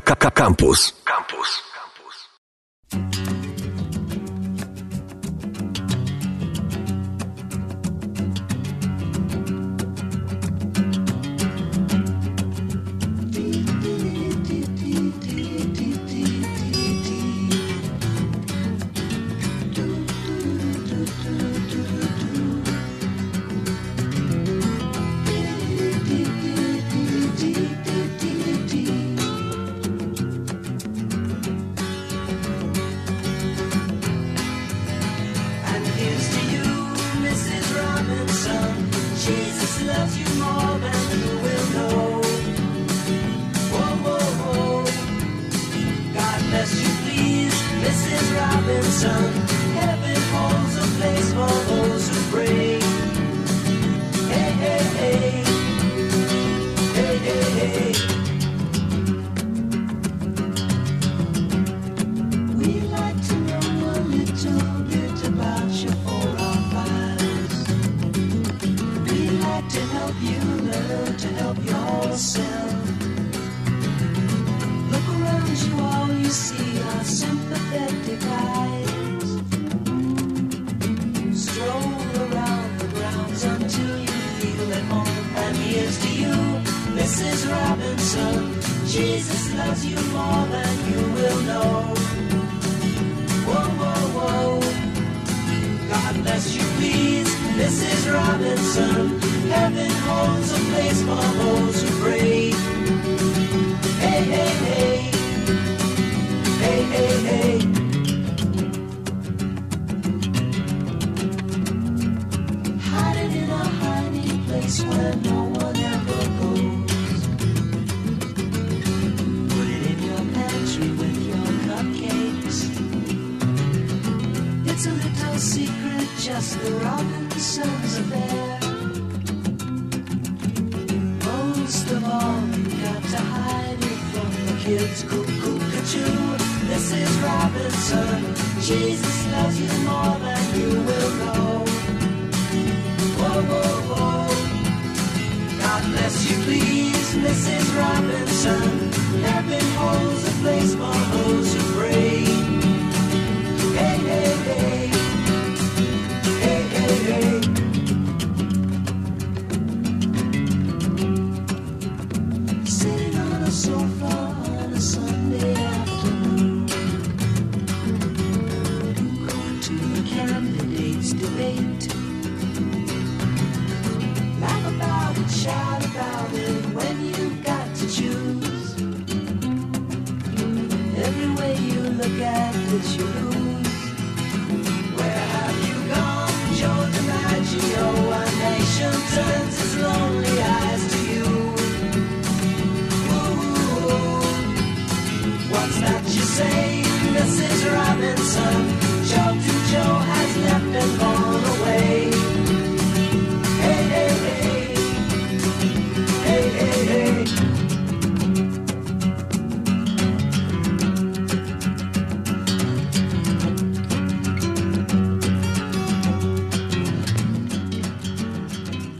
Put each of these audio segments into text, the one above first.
Campus. Campus. Iceland.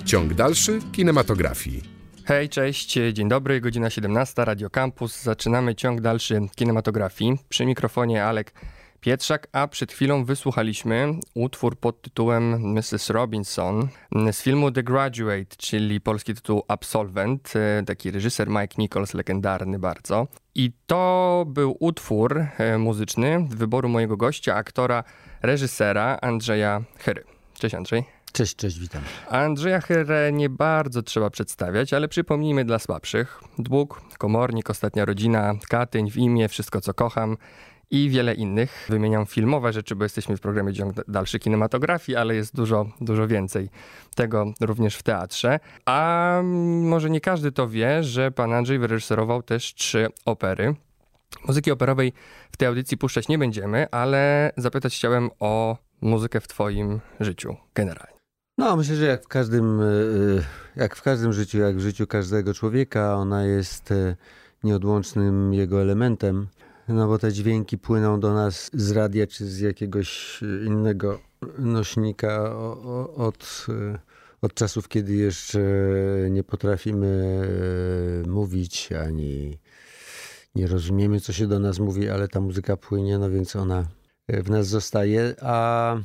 Ciąg dalszy kinematografii. Hej, cześć, dzień dobry, godzina 17, Radio Campus. Zaczynamy ciąg dalszy kinematografii. Przy mikrofonie Alek Pietrzak, a przed chwilą wysłuchaliśmy utwór pod tytułem Mrs. Robinson z filmu The Graduate, czyli polski tytuł Absolvent, e, taki reżyser Mike Nichols, legendarny bardzo. I to był utwór e, muzyczny wyboru mojego gościa, aktora, reżysera Andrzeja Hery. Cześć Andrzej. Cześć, cześć, witam. Andrzeja Chyrę nie bardzo trzeba przedstawiać, ale przypomnijmy dla słabszych. Dług, Komornik, Ostatnia Rodzina, Katyń, W imię, Wszystko co kocham i wiele innych. Wymieniam filmowe rzeczy, bo jesteśmy w programie Ciąg Dalszy Kinematografii, ale jest dużo, dużo więcej tego również w teatrze. A może nie każdy to wie, że pan Andrzej wyreżyserował też trzy opery. Muzyki operowej w tej audycji puszczać nie będziemy, ale zapytać chciałem o muzykę w twoim życiu generalnie. No, myślę, że jak w każdym, y, jak w każdym życiu, jak w życiu każdego człowieka, ona jest y, nieodłącznym jego elementem. No bo te dźwięki płyną do nas z radia czy z jakiegoś innego nośnika od, od czasów, kiedy jeszcze nie potrafimy mówić ani nie rozumiemy, co się do nas mówi, ale ta muzyka płynie, no więc ona e, w nas zostaje, a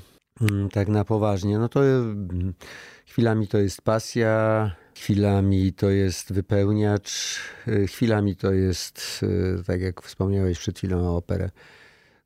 tak na poważnie, no to mm, chwilami to jest pasja, chwilami to jest wypełniacz, e, chwilami to jest, e, tak jak wspomniałeś przed chwilą o operę,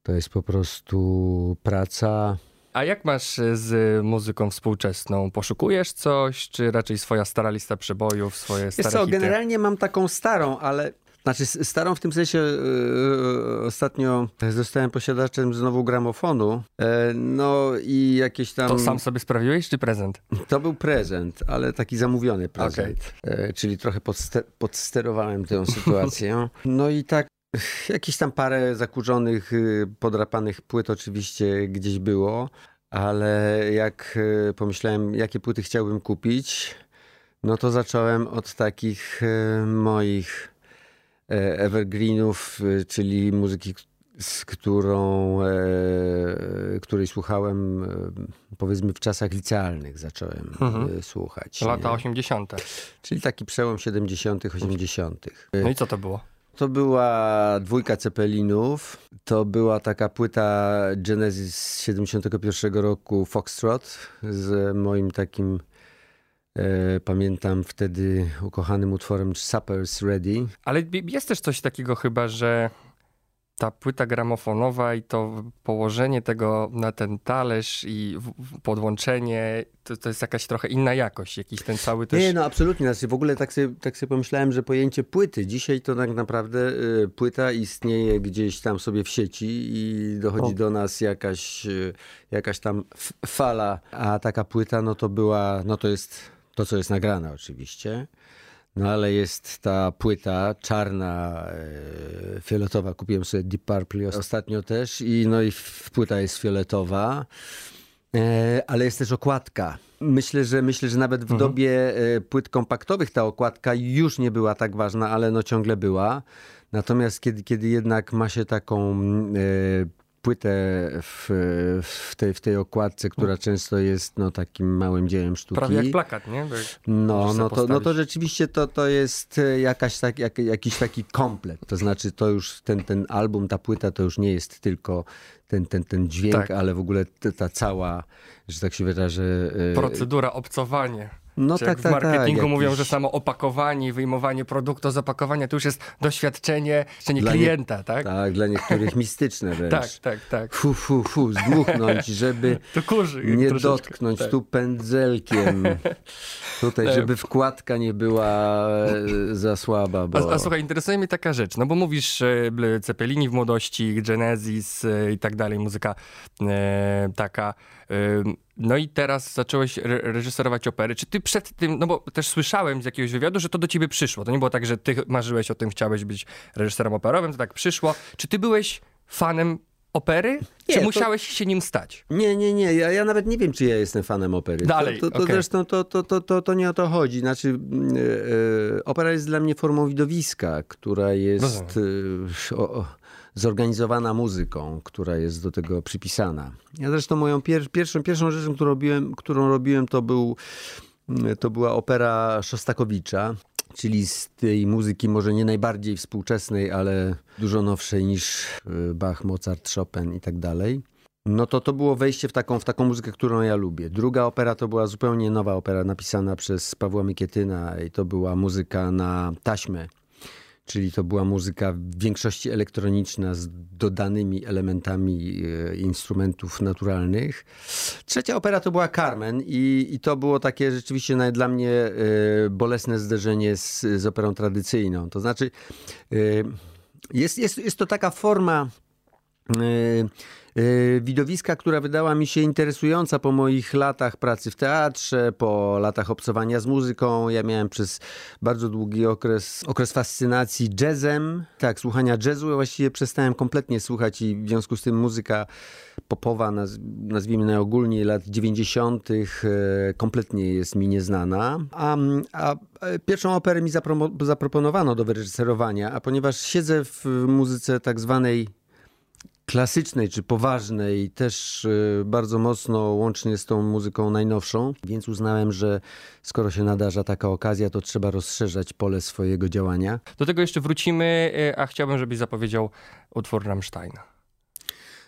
to jest po prostu praca, A jak masz e, z muzyką współczesną? Poszukujesz coś, czy raczej swoja stara lista przebojów, swoje Wiesz stare co, hity? generalnie mam taką starą, ale... Znaczy starą w tym sensie yy, ostatnio zostałem posiadaczem znowu gramofonu. E, no i jakieś tam... To sam sobie sprawiłeś, czy prezent? To był prezent, ale taki zamówiony prezent. E, czyli trochę podste- podsterowałem tę sytuację. No i tak jakieś tam parę zakurzonych, y, podrapanych płyt oczywiście gdzieś było, ale jak pomyślałem, jakie płyty chciałbym kupić, no to zacząłem od takich moich evergreenów, y, czyli muzyki, z którą, e, której słuchałem e, powiedzmy w czasach licealnych zacząłem Mhm. e, słuchać. Lata nie? 80. Czyli taki przełom 70., 80. No i co to było? To była dwójka Cepelinów. To była taka płyta Genesis z 71 roku Foxtrot z moim takim e, pamiętam wtedy ukochanym utworem Supper's Ready. Ale jest też coś takiego chyba, że ta płyta gramofonowa i to położenie tego na ten talerz i podłączenie, to, to jest jakaś trochę inna jakość, jakiś ten cały też... Nie, no absolutnie. Znaczy, w ogóle tak sobie, tak sobie pomyślałem, że pojęcie płyty, dzisiaj to tak naprawdę y, płyta istnieje gdzieś tam sobie w sieci i dochodzi O. do nas jakaś, y, jakaś tam fala, a taka płyta, no to była, no to jest to, co jest nagrane oczywiście. No ale jest ta płyta czarna, e, fioletowa. Kupiłem sobie Deep Purple ostatnio też i no i płyta jest fioletowa. E, ale jest też okładka. Myślę, że myślę, że nawet w dobie e, płyt kompaktowych ta okładka już nie była tak ważna, ale no ciągle była. Natomiast kiedy, kiedy jednak ma się taką e, płytę w, w, tej, w tej okładce, która często jest no, takim małym dziełem sztuki. Prawie jak plakat, nie? Jak No, no, to, no to rzeczywiście to, to jest e, jakaś tak, jak, jakiś taki komplet. To znaczy to już ten, ten album, ta płyta to już nie jest tylko ten, ten, ten dźwięk, Tak. ale w ogóle ta, ta cała, że tak się wyrażę... e, Procedura, obcowanie. No Czy tak, jak w tak, marketingu tak, mówią, jakiś- że samo opakowanie, wyjmowanie produktu z opakowania to już jest doświadczenie nie Dla nie- klienta, tak? Tak, dla niektórych mistyczne wręcz. Tak, tak, tak. Fu, fu, fu, zdmuchnąć, żeby kurzy. nie troszeczkę. dotknąć Tak. tu pędzelkiem. Tutaj, Tak. żeby wkładka nie była e, za słaba, bo... A, a słuchaj, interesuje mnie taka rzecz, no bo mówisz Cepelini w młodości, Genesis e, i tak dalej, muzyka e, taka. No i teraz zacząłeś re reżyserować opery. Czy ty przed tym, no bo też słyszałem z jakiegoś wywiadu, że to do ciebie przyszło. To nie było tak, że ty marzyłeś o tym, chciałeś być reżyserem operowym, to tak przyszło. Czy ty byłeś fanem opery? Nie, czy to- musiałeś się nim stać? Nie, nie, nie. Ja, ja nawet nie wiem, czy ja jestem fanem opery. Dalej, To, to, to okej. zresztą to, to, to, to, to nie o to chodzi. Znaczy, e, opera jest dla mnie formą widowiska, która jest e, o, o, zorganizowana muzyką, która jest do tego przypisana. Ja zresztą moją pier, pierwszą, pierwszą rzeczą, którą robiłem, którą robiłem to, był, mm, to była opera Szostakowicza. Czyli z tej muzyki może nie najbardziej współczesnej, ale dużo nowszej niż e, Bach, Mozart, Chopin i tak dalej. No to to było wejście w taką, w taką muzykę, którą ja lubię. Druga opera to była zupełnie nowa opera napisana przez Pawła Mikietyna i to była muzyka na taśmę. Czyli to była muzyka w większości elektroniczna z dodanymi elementami e, instrumentów naturalnych. Trzecia opera to była Carmen i, i to było takie rzeczywiście dla mnie e, bolesne zderzenie z, z operą tradycyjną. To znaczy e, jest, jest, jest to taka forma widowiska, która wydała mi się interesująca po moich latach pracy w teatrze, po latach obcowania z muzyką. Ja miałem przez bardzo długi okres, okres fascynacji jazzem, tak, słuchania jazzu. Ja właściwie przestałem kompletnie słuchać i w związku z tym muzyka popowa, naz, nazwijmy najogólniej lat 90., e, kompletnie jest mi nieznana. A, a e, pierwszą operę mi zapromo- zaproponowano do wyreżyserowania, a ponieważ siedzę w muzyce tak zwanej klasycznej czy poważnej, też y, bardzo mocno łącznie z tą muzyką najnowszą, więc uznałem, że skoro się nadarza taka okazja, to trzeba rozszerzać pole swojego działania. Do tego jeszcze wrócimy, y, a chciałbym, żebyś zapowiedział utwór Rammsteina.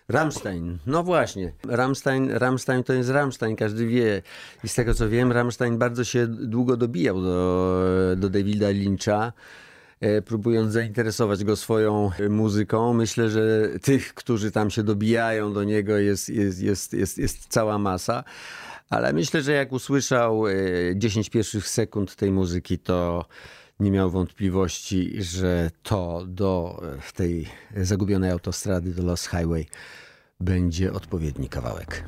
Rammstein, no właśnie. Rammstein, Rammstein to jest Rammstein, każdy wie. I z tego co wiem, Rammstein bardzo się długo dobijał do, do Davida Lyncha, próbując zainteresować go swoją muzyką. Myślę, że tych, którzy tam się dobijają do niego jest, jest, jest, jest, jest cała masa. Ale myślę, że jak usłyszał e, 10 pierwszych sekund tej muzyki, to nie miał wątpliwości, że to do e, tej zagubionej autostrady, do Lost Highway, będzie odpowiedni kawałek.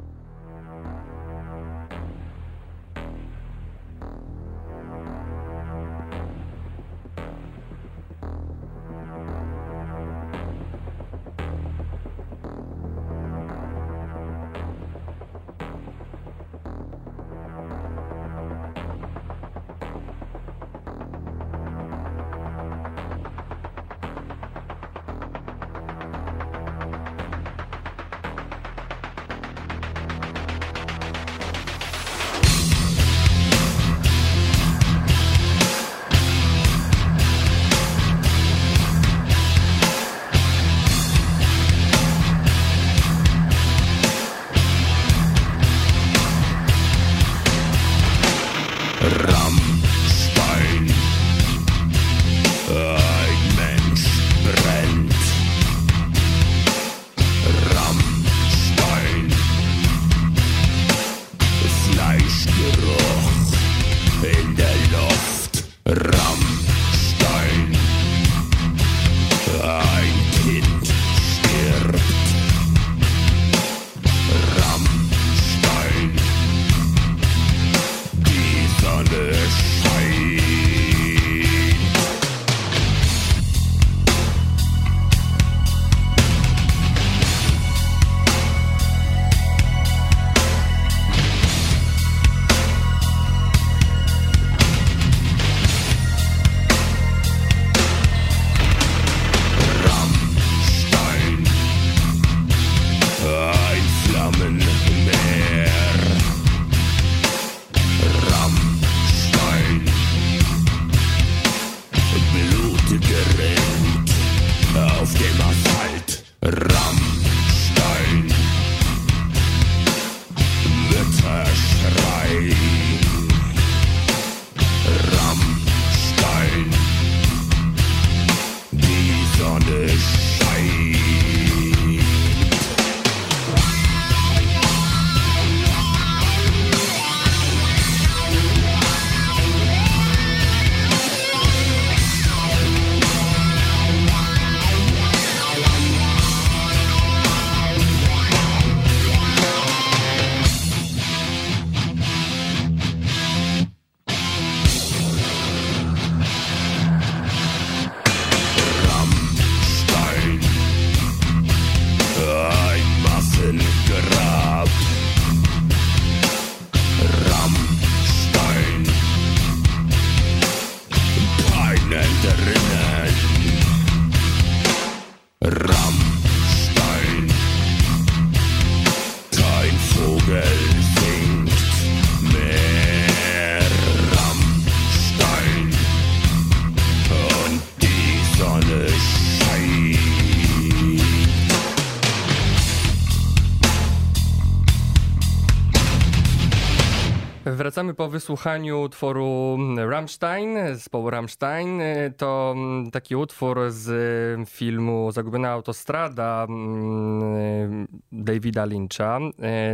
Wracamy po wysłuchaniu utworu Rammstein, zespołu Rammstein. To mm, taki utwór z filmu Zagubiona autostrada mm, Davida Lyncha.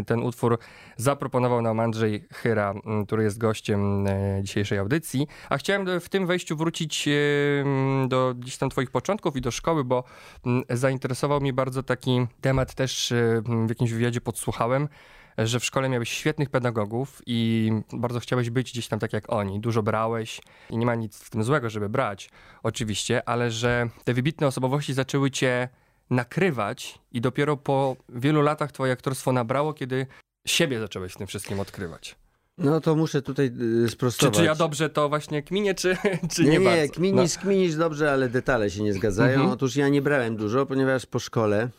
Ten utwór zaproponował nam Andrzej Chyra, mm, który jest gościem dzisiejszej audycji. A chciałem w tym wejściu wrócić mm, do gdzieś tam twoich początków i do szkoły, bo mm, zainteresował mnie bardzo taki temat też w jakimś wywiadzie podsłuchałem, że w szkole miałeś świetnych pedagogów i bardzo chciałeś być gdzieś tam tak jak oni. Dużo brałeś i nie ma nic w tym złego, żeby brać, oczywiście, ale że te wybitne osobowości zaczęły cię nakrywać i dopiero po wielu latach twoje aktorstwo nabrało, kiedy siebie zacząłeś w tym wszystkim odkrywać. No to muszę tutaj y, Czy, sprostować. czy ja dobrze to właśnie kminię, czy, czy nie, nie, nie, bardzo? kminisz, kminisz dobrze, ale detale się nie zgadzają. Mhm. Otóż ja nie brałem dużo, ponieważ po szkole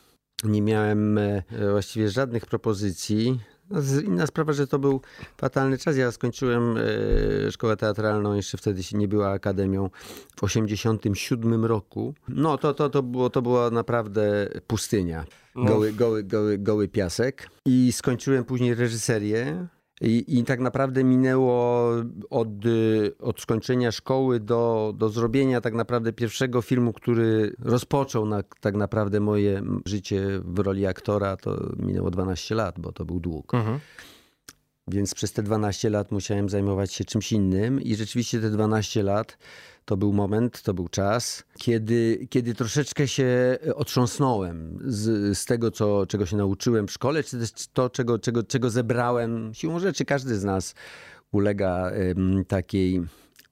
nie miałem e, właściwie żadnych propozycji. No, Inna sprawa, że to był fatalny czas. Ja skończyłem e, szkołę teatralną, jeszcze wtedy się nie była akademią, w 87 roku. No to, to, to, było, to była naprawdę pustynia. No. Goły, goły, goły, goły piasek. I skończyłem później reżyserię. I, I tak naprawdę minęło od, y, od skończenia szkoły do, do zrobienia tak naprawdę pierwszego filmu, który rozpoczął na, tak naprawdę moje życie w roli aktora, to minęło 12 lat, bo to był dług. Mhm. Więc przez te 12 lat musiałem zajmować się czymś innym i rzeczywiście te 12 lat to był moment, to był czas, kiedy, kiedy troszeczkę się otrząsnąłem z, z tego, co, czego się nauczyłem w szkole, czy też to, czego, czego, czego zebrałem. Siłą rzeczy każdy z nas ulega takiej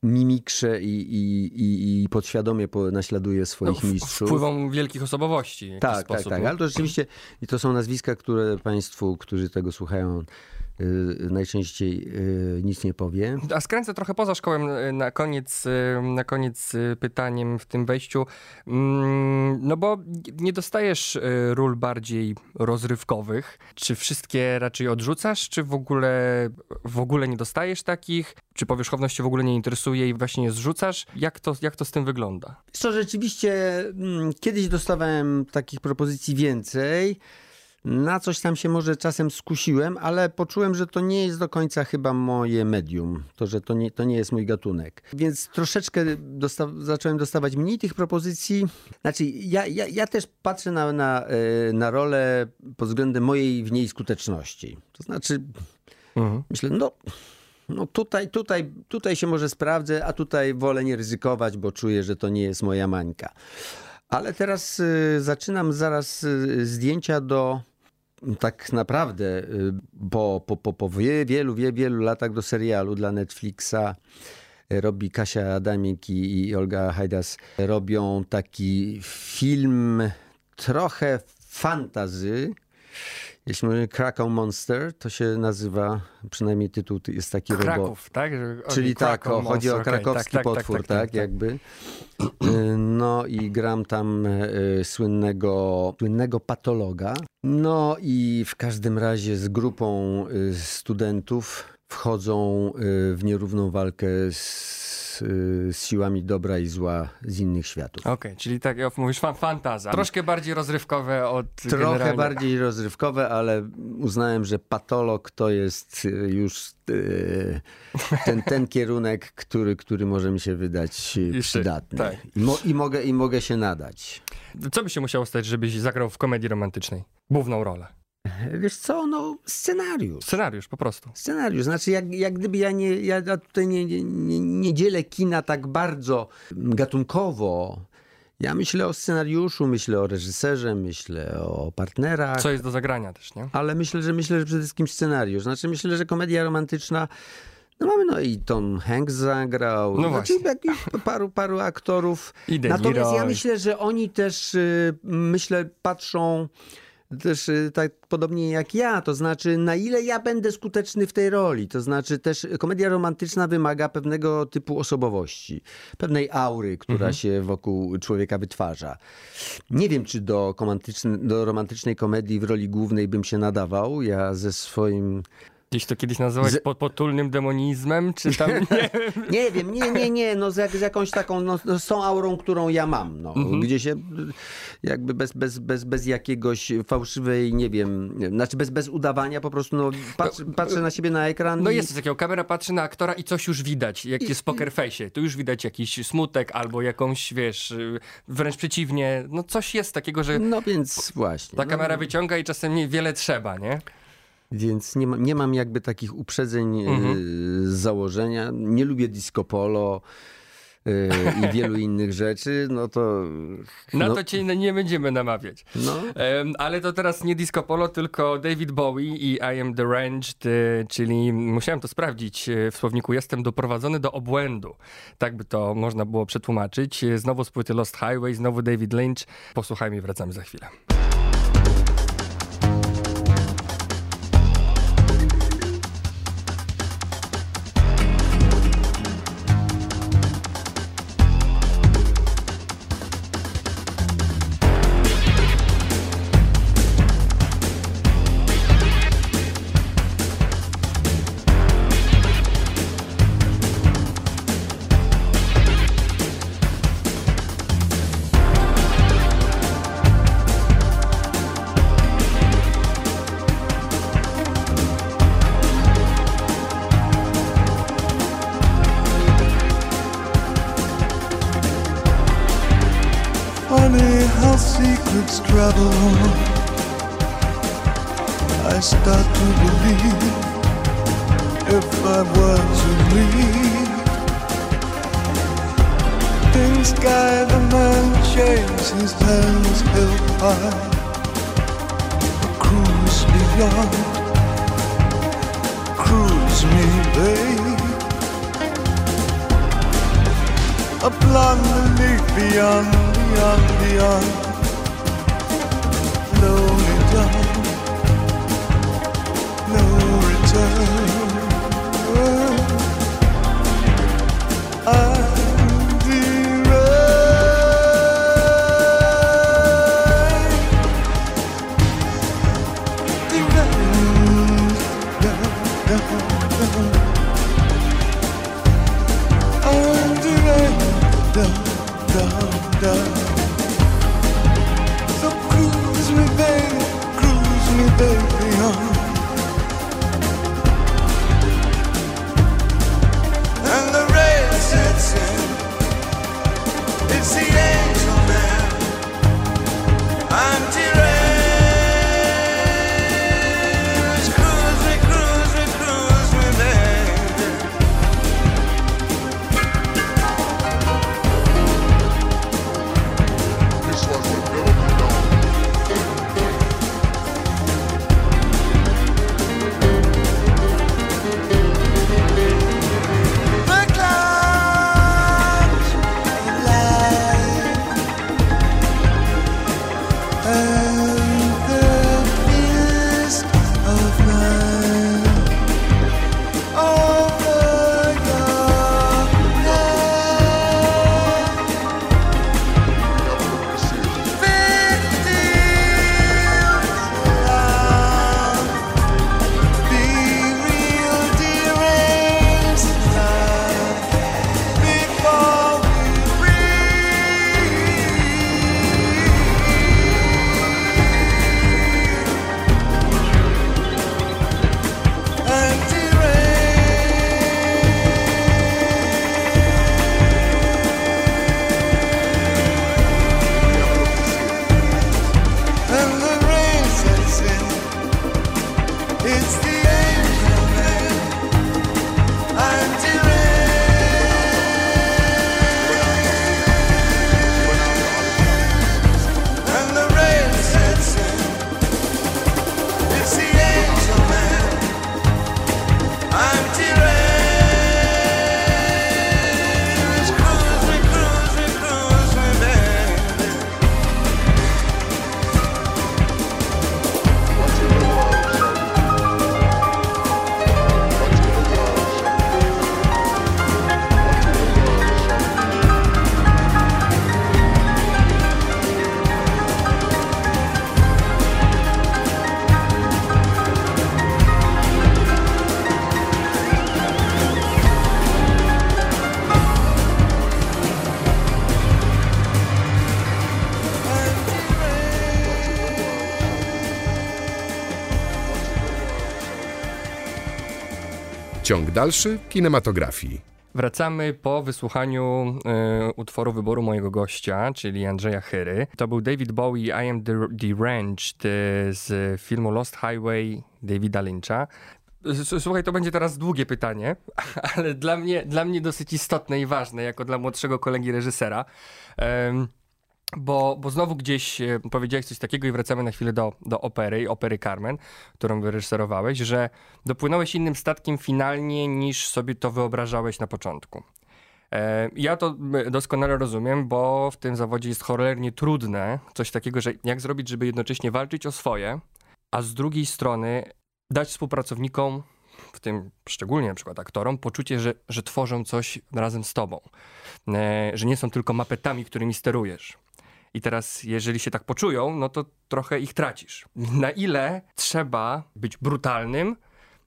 mimikrze i, i, i, i podświadomie po- naśladuje No, swoich w- mistrzów. wpływą wielkich osobowości. w jakiś Tak, tak, sposób, tak. no. Ale to rzeczywiście i to są nazwiska, które Państwu, którzy tego słuchają, najczęściej y, nic nie powie. A skręcę trochę poza szkołę y, na koniec, y, na koniec y, pytaniem w tym wejściu. Mm, No bo nie dostajesz y, ról bardziej rozrywkowych. Czy wszystkie raczej odrzucasz, czy w ogóle, w ogóle nie dostajesz takich? Czy powierzchowność cię w ogóle nie interesuje i właśnie je zrzucasz? Jak to, jak to z tym wygląda? Co rzeczywiście mm, kiedyś dostawałem takich propozycji więcej. Na coś tam się może czasem skusiłem, ale poczułem, że to nie jest do końca chyba moje medium. To, że to nie, to nie jest mój gatunek. Więc troszeczkę dosta zacząłem dostawać mniej tych propozycji. Znaczy, ja, ja, ja też patrzę na, na, e, na rolę pod względem mojej w niej skuteczności. To znaczy, Mhm. myślę, no, no tutaj, tutaj, tutaj się może sprawdzę, a tutaj wolę nie ryzykować, bo czuję, że to nie jest moja mańka. Ale teraz y, zaczynam zaraz y, zdjęcia do tak naprawdę y, po, po, po, po wie- wielu, wie, wielu latach do serialu dla Netflixa y, robi Kasia Adamik i, i Olga Hajdas robią taki film trochę fantazy. Jeśli mówimy Krakow Monster, to się nazywa, przynajmniej tytuł jest taki robot. Kraków, tak? Że- Czyli tak, o, chodzi o Monster, okej, krakowski tak, tak, potwór, tak, tak, tak, tak. jakby. No i gram tam y, słynnego, słynnego patologa. No i w każdym razie z grupą y, studentów wchodzą y, w nierówną walkę z, y, z siłami dobra i zła z innych światów. Okej, czyli tak jak mówisz, fan, fantaza. Troszkę bardziej rozrywkowe od Trochę generalnie- bardziej rozrywkowe, ale uznałem, że patolog to jest y, już y, ten, ten kierunek, który, który może mi się wydać przydatny. tak. I, mo, I, mogę, I mogę się nadać. Co by się musiało stać, żebyś zagrał w komedii romantycznej? Główną rolę. Wiesz co, no scenariusz. Scenariusz po prostu. Scenariusz, znaczy jak, jak gdyby ja nie, ja tutaj nie, nie, nie, dzielę kina tak bardzo gatunkowo. Ja myślę o scenariuszu, myślę o reżyserze, myślę o partnerach. Co jest do zagrania też, nie? Ale myślę, że myślę, że przede wszystkim scenariusz. Znaczy myślę, że komedia romantyczna. No mamy, no i Tom Hanks zagrał. No znaczy, właśnie. jakiś paru, paru aktorów. Natomiast ja myślę, że oni też, y, myślę, patrzą też y, tak podobnie jak ja, to znaczy na ile ja będę skuteczny w tej roli. To znaczy też komedia romantyczna wymaga pewnego typu osobowości, pewnej aury, która Mhm. się wokół człowieka wytwarza. Nie wiem, czy do, do romantycznej komedii w roli głównej bym się nadawał. Ja ze swoim Gdzieś to kiedyś nazwałeś Z- po, potulnym demonizmem, czy tam nie? Nie wiem, nie, nie, nie, no z, jak, z jakąś taką, no, no, z tą aurą, którą ja mam, no, Mhm. gdzie się jakby bez, bez, bez, bez jakiegoś fałszywej, nie wiem, znaczy bez, bez udawania po prostu, no, patrz, patrzę na siebie na ekran No i, jest coś takiego, kamera patrzy na aktora i coś już widać, jak jest w poker face. Tu już widać jakiś smutek albo jakąś, wiesz, wręcz przeciwnie, no coś jest takiego, że no więc właśnie. ta no, kamera wyciąga i czasem niewiele trzeba, nie? Więc nie, ma, nie mam jakby takich uprzedzeń y, Mhm. z założenia, nie lubię disco polo y, i wielu innych rzeczy, no to... Na no, to cię nie będziemy namawiać. no, ale to teraz nie disco polo, tylko David Bowie i I Am Deranged, czyli musiałem to sprawdzić y, w słowniku, jestem doprowadzony do obłędu. Tak by to można było przetłumaczyć. Znowu z płyty Lost Highway, znowu David Lynch. Posłuchajmy i wracamy za chwilę. Dalszy kinematografii. Wracamy po wysłuchaniu e, utworu wyboru mojego gościa, czyli Andrzeja Chyry. To był David Bowie, I Am Der- Deranged e, z filmu Lost Highway Davida Lyncha. Słuchaj, to będzie teraz długie pytanie, ale dla mnie, dla mnie dosyć istotne i ważne, jako dla młodszego kolegi reżysera. Bo, bo znowu gdzieś e, powiedziałeś coś takiego i wracamy na chwilę do, do opery, opery Carmen, którą wyreżyserowałeś, że dopłynąłeś innym statkiem finalnie niż sobie to wyobrażałeś na początku. E, Ja to m, doskonale rozumiem, bo w tym zawodzie jest cholernie trudne coś takiego, że jak zrobić, żeby jednocześnie walczyć o swoje, a z drugiej strony dać współpracownikom, w tym szczególnie na przykład aktorom, poczucie, że, że tworzą coś razem z tobą. E, Że nie są tylko mapetami, którymi sterujesz. I teraz, jeżeli się tak poczują, no to trochę ich tracisz. Na ile trzeba być brutalnym,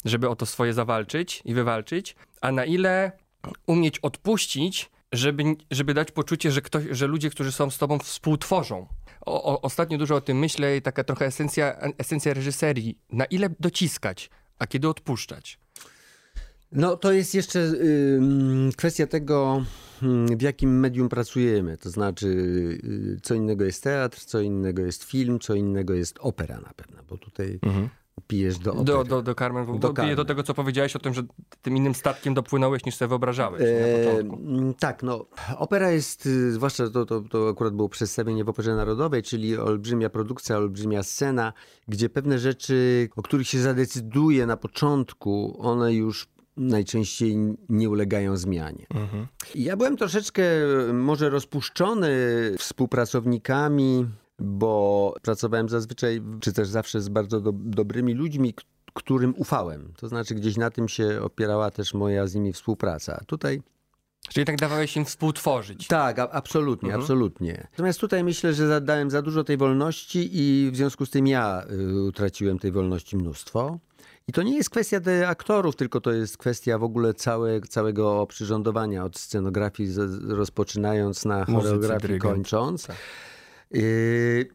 żeby o to swoje zawalczyć i wywalczyć, a na ile umieć odpuścić, żeby, żeby dać poczucie, że, ktoś, że ludzie, którzy są z tobą, współtworzą. O, o, ostatnio dużo o tym myślę i taka trochę esencja, esencja reżyserii. Na ile dociskać, a kiedy odpuszczać? No to jest jeszcze ym, kwestia tego, ym, w jakim medium pracujemy. To znaczy, y, co innego jest teatr, co innego jest film, co innego jest opera na pewno, bo tutaj pijesz do opery. Do, do, do Carmen, do, Do do, Carmen. do tego, co powiedziałeś o tym, że tym innym statkiem dopłynąłeś niż sobie wyobrażałeś E, tak, no opera jest, y, zwłaszcza to, to, to akurat było przedstawienie w Operze Narodowej, czyli olbrzymia produkcja, olbrzymia scena, gdzie pewne rzeczy, o których się zadecyduje na początku, one już najczęściej nie ulegają zmianie. Ja byłem troszeczkę y, może rozpuszczony współpracownikami, bo pracowałem zazwyczaj, czy też zawsze z bardzo do, dobrymi ludźmi, którym ufałem. To znaczy gdzieś na tym się opierała też moja z nimi współpraca. Tutaj Czyli tak dawałeś im współtworzyć. tak, a, absolutnie, absolutnie. Natomiast tutaj myślę, że zadałem za dużo tej wolności i w związku z tym ja y, utraciłem tej wolności mnóstwo. I to nie jest kwestia aktorów, tylko to jest kwestia w ogóle całe, całego przyrządowania, od scenografii rozpoczynając na choreografii kończąc. Yy,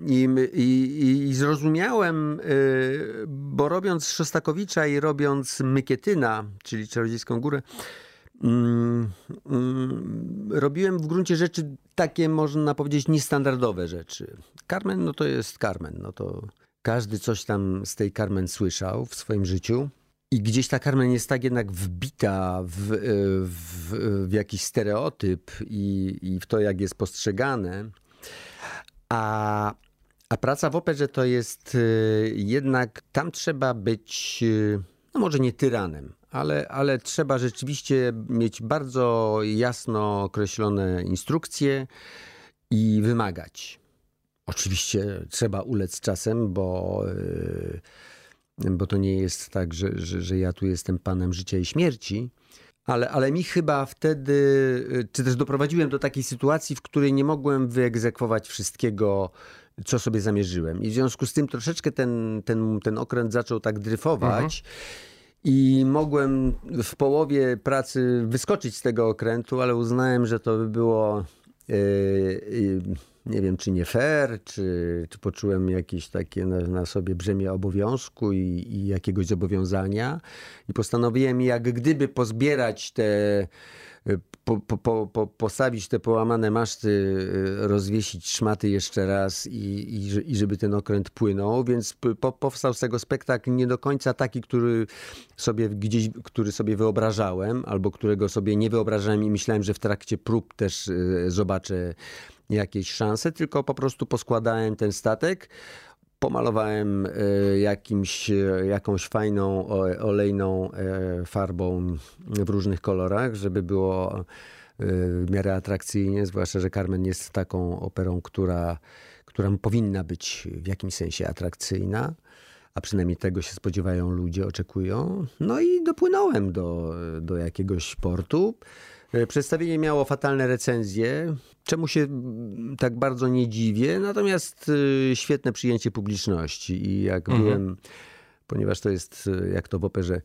I, i, I zrozumiałem, yy, bo robiąc Szostakowicza i robiąc Mykietyna, czyli Czarodziejską Górę, mm, mm, robiłem w gruncie rzeczy takie, można powiedzieć, niestandardowe rzeczy. Carmen, no to jest Carmen, no to każdy coś tam z tej Carmen słyszał w swoim życiu. I gdzieś ta Carmen jest tak jednak wbita w, y, w, w jakiś stereotyp i, i w to, jak jest postrzegane. A, a praca w operze to jest y, jednak, tam trzeba być, y, no może nie tyranem, ale, ale trzeba rzeczywiście mieć bardzo jasno określone instrukcje i wymagać. Oczywiście trzeba ulec czasem, bo, y, bo to nie jest tak, że, że, że ja tu jestem panem życia i śmierci. Ale, ale mi chyba wtedy, y, czy też doprowadziłem do takiej sytuacji, w której nie mogłem wyegzekwować wszystkiego, co sobie zamierzyłem. I w związku z tym troszeczkę ten, ten, ten okręt zaczął tak dryfować. I mogłem w połowie pracy wyskoczyć z tego okrętu, ale uznałem, że to by było. e, e, nie wiem, czy nie fair, czy, czy poczułem jakieś takie na, na sobie brzemię obowiązku i, i jakiegoś zobowiązania. I postanowiłem, jak gdyby pozbierać te, po, po, po, po, postawić te połamane maszty, e, rozwiesić szmaty jeszcze raz i, i, i żeby ten okręt płynął, więc powstał z tego spektakl nie do końca taki, który sobie gdzieś, który sobie wyobrażałem, albo którego sobie nie wyobrażałem i myślałem, że w trakcie prób też e, zobaczę jakieś szanse, tylko po prostu poskładałem ten statek, pomalowałem e, jakimś, e, jakąś fajną olejną e, farbą w różnych kolorach, żeby było w miarę atrakcyjnie, zwłaszcza, że Carmen jest taką operą, która, która powinna być w jakimś sensie atrakcyjna, a przynajmniej tego się spodziewają ludzie, oczekują. No i dopłynąłem do, do jakiegoś portu. E, Przedstawienie miało fatalne recenzje, czemu się mm, tak bardzo nie dziwię, natomiast e, świetne przyjęcie publiczności. I jak byłem, ponieważ to jest e, jak to w operze,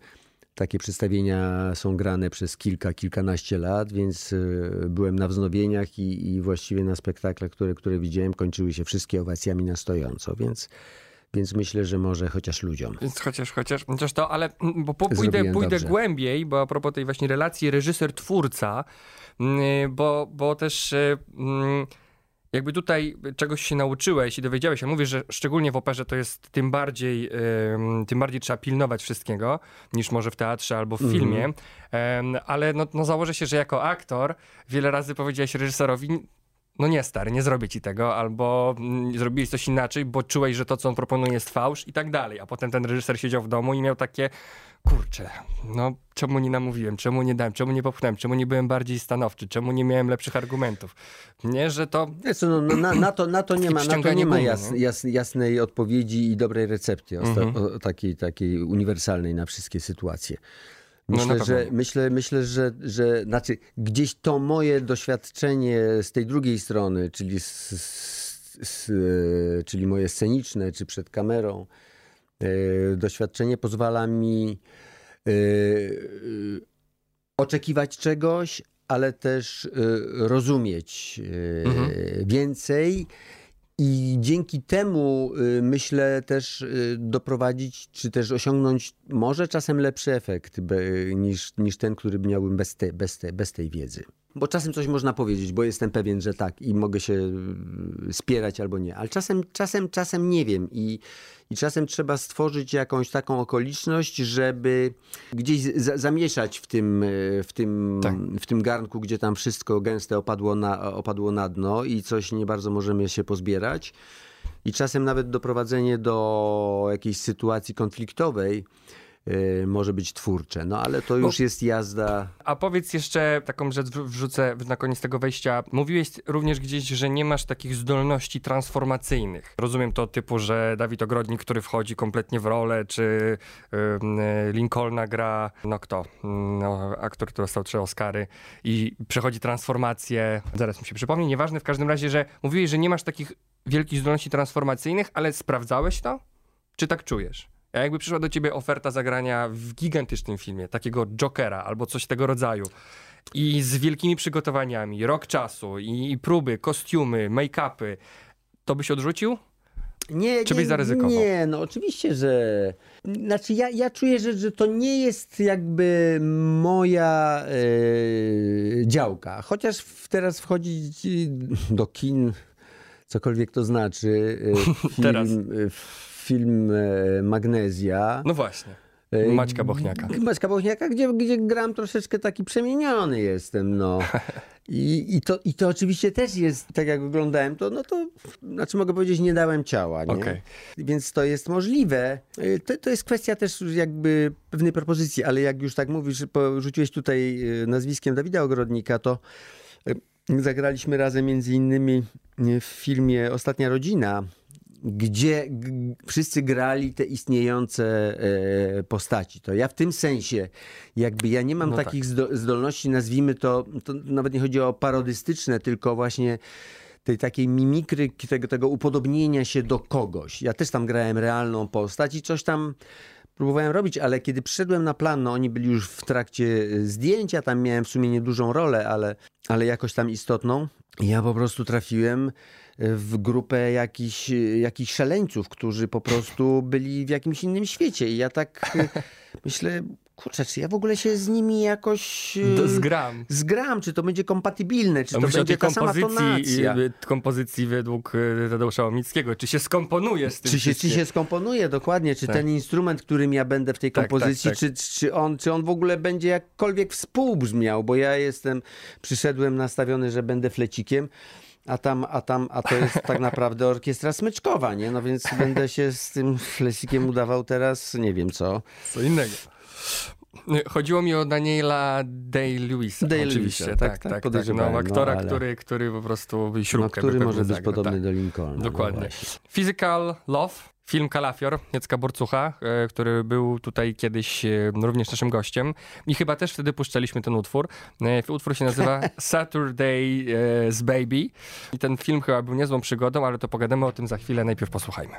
takie przedstawienia są grane przez kilka, kilkanaście lat, więc e, byłem na wznowieniach i, i właściwie na spektaklach, które, które widziałem, kończyły się wszystkie owacjami na stojąco, więc, więc myślę, że może chociaż ludziom. Więc chociaż, chociaż, chociaż to, ale mm, bo po, pójdę, pójdę dobrze. głębiej, bo a propos tej właśnie relacji reżyser-twórca, mm, bo, bo też y, mm, jakby tutaj czegoś się nauczyłeś i dowiedziałeś się, mówisz, że szczególnie w operze to jest tym bardziej, ym, tym bardziej trzeba pilnować wszystkiego, niż może w teatrze albo w filmie, Em, ale no, no założę się, że jako aktor wiele razy powiedziałeś reżyserowi, no nie stary, nie zrobię ci tego, albo mm, zrobiłeś coś inaczej, bo czułeś, że to, co on proponuje jest fałsz i tak dalej. A potem ten reżyser siedział w domu i miał takie, kurczę, no czemu nie namówiłem, czemu nie dałem, czemu nie popchnąłem, czemu nie byłem bardziej stanowczy, czemu nie miałem lepszych argumentów. Nie, że to... Wiesz no, no, na, na, to, na to nie ma, na to nie ma jas, nie? jas, jasnej odpowiedzi i dobrej recepty, o, Mhm. o, takiej, takiej uniwersalnej na wszystkie sytuacje. No, Myślę, pewno że, myślę, myślę że, że znaczy, gdzieś to moje doświadczenie z tej drugiej strony, czyli, z, z, e, czyli moje sceniczne, czy przed kamerą, e, doświadczenie pozwala mi e, oczekiwać czegoś, ale też rozumieć Mhm. więcej I dzięki temu y, myślę też y, doprowadzić, czy też osiągnąć może czasem lepszy efekt niż, niż ten, który miałbym bez, te, bez, te, bez tej wiedzy. Bo czasem coś można powiedzieć, bo jestem pewien, że tak i mogę się y, spierać albo nie, ale czasem, czasem, czasem nie wiem i, i czasem trzeba stworzyć jakąś taką okoliczność, żeby gdzieś za, zamieszać w tym, y, w, tym, Tak. w tym garnku, gdzie tam wszystko gęste opadło na, opadło na dno i coś nie bardzo możemy się pozbierać. I czasem nawet doprowadzenie do jakiejś sytuacji konfliktowej może być twórcze. No ale to już jest jazda. A powiedz jeszcze taką rzecz, wrzucę na koniec tego wejścia. Mówiłeś również gdzieś, że nie masz takich zdolności transformacyjnych. Rozumiem to typu, że Dawid Ogrodnik, który wchodzi kompletnie w rolę, czy ym, y, Lincolna gra, no kto? Mm, No, aktor, który dostał trzy Oscary i przechodzi transformację. Zaraz mi się przypomni. Nieważne, w każdym razie, że mówiłeś, że nie masz takich wielkich zdolności transformacyjnych, ale sprawdzałeś to? Czy tak czujesz? A jakby przyszła do ciebie oferta zagrania w gigantycznym filmie, takiego Jokera albo coś tego rodzaju, i z wielkimi przygotowaniami, rok czasu, i, i próby, kostiumy, make-upy, to byś odrzucił? Nie, Czy nie, byś zaryzykował? Nie, no oczywiście, że. Znaczy, ja, ja czuję, że, że to nie jest jakby moja e, działka. Chociaż teraz wchodzić do kin, cokolwiek to znaczy, e, film, Teraz. e, film e, Magnezja. No właśnie. E, Maćka Bochniaka. Maćka Bochniaka, gdzie, gdzie gram troszeczkę taki przemieniony jestem, no. I, i, to, I to oczywiście też jest, tak jak oglądałem to, no to, znaczy mogę powiedzieć, nie dałem ciała, nie? Okej. Więc to jest możliwe. Y, To, to jest kwestia też jakby pewnej propozycji, ale jak już tak mówisz, porzuciłeś tutaj nazwiskiem Dawida Ogrodnika, to zagraliśmy razem między innymi w filmie Ostatnia Rodzina, gdzie wszyscy grali te istniejące e, postaci. To ja w tym sensie, jakby ja nie mam No takich zdo- zdolności, nazwijmy to, to nawet nie chodzi o parodystyczne, tylko właśnie tej takiej mimikry, tego, tego upodobnienia się do kogoś. Ja też tam grałem realną postać i coś tam próbowałem robić, ale kiedy przyszedłem na plan, no oni byli już w trakcie zdjęcia, tam miałem w sumie niedużą rolę, ale, ale jakoś tam istotną. Ja po prostu trafiłem w grupę jakichś, jakichś szaleńców, którzy po prostu byli w jakimś innym świecie. I ja tak myślę, kurczę, czy ja w ogóle się z nimi jakoś y, zgram. zgram, czy to będzie kompatybilne, czy No to będzie ta sama kompozycji, tonacja. y, kompozycji według y, Tadeusza Łomickiego. Czy się skomponuje z tym Czy się, czy się skomponuje dokładnie, czy Tak. ten instrument, którym ja będę w tej Tak, kompozycji, tak, tak. Czy, czy, on, czy on w ogóle będzie jakkolwiek współbrzmiał, bo ja jestem, przyszedłem nastawiony, że będę flecikiem, a tam, a tam, a to jest tak naprawdę orkiestra smyczkowa, nie? No więc będę się z tym flecikiem udawał teraz, nie wiem co. Co innego. Chodziło mi o Daniela Day-Lewisa. Day-Lewisa, oczywiście, tak, tak, tak, tak, tak. No, no, aktora, ale- który, który po prostu No, śrubkę który by może być zagrał, podobny tak. do Lincolna. no Dokładnie. właśnie. Physical Love, film Kalafior, Jacka Borcucha, e, który był tutaj kiedyś e, również naszym gościem i chyba też wtedy puszczaliśmy ten utwór. E, Utwór się nazywa Saturday's Baby i ten film chyba był niezłą przygodą, ale to pogadamy o tym za chwilę, najpierw posłuchajmy.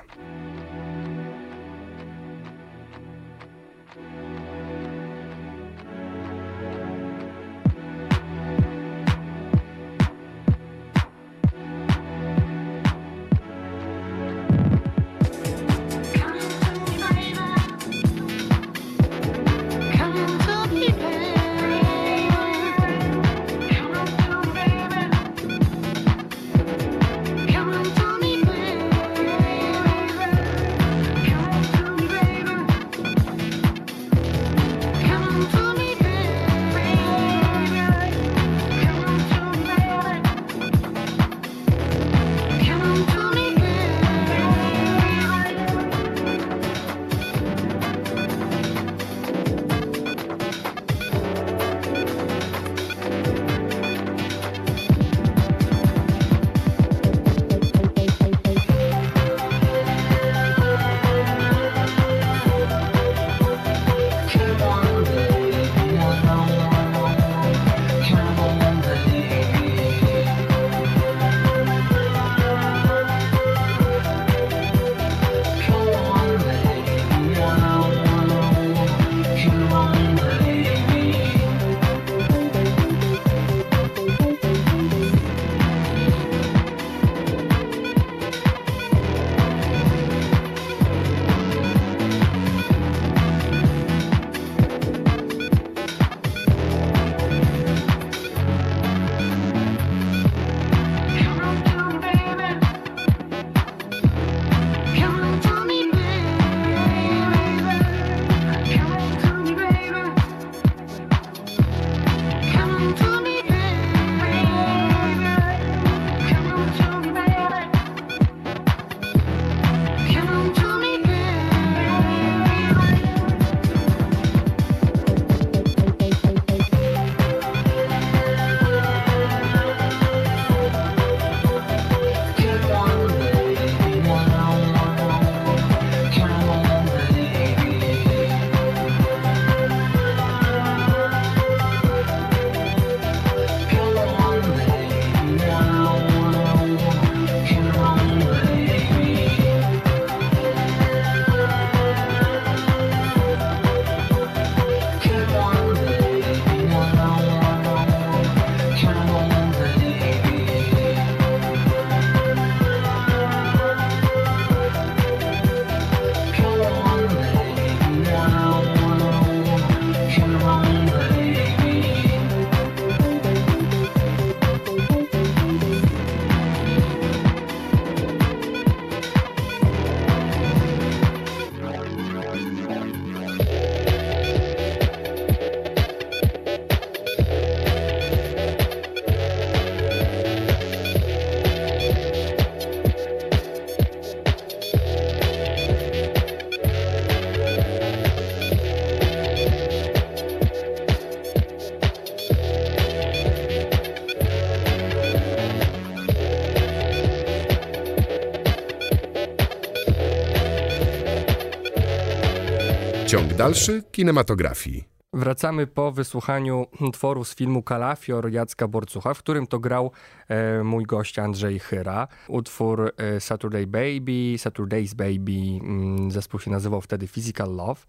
Dalszy kinematografii. Wracamy po wysłuchaniu tworu z filmu Kalafior Jacka Borcucha, w którym to grał e, mój gość Andrzej Chyra. Utwór e, Saturday Baby, Saturday's Baby, mm, zespół się nazywał wtedy Physical Love.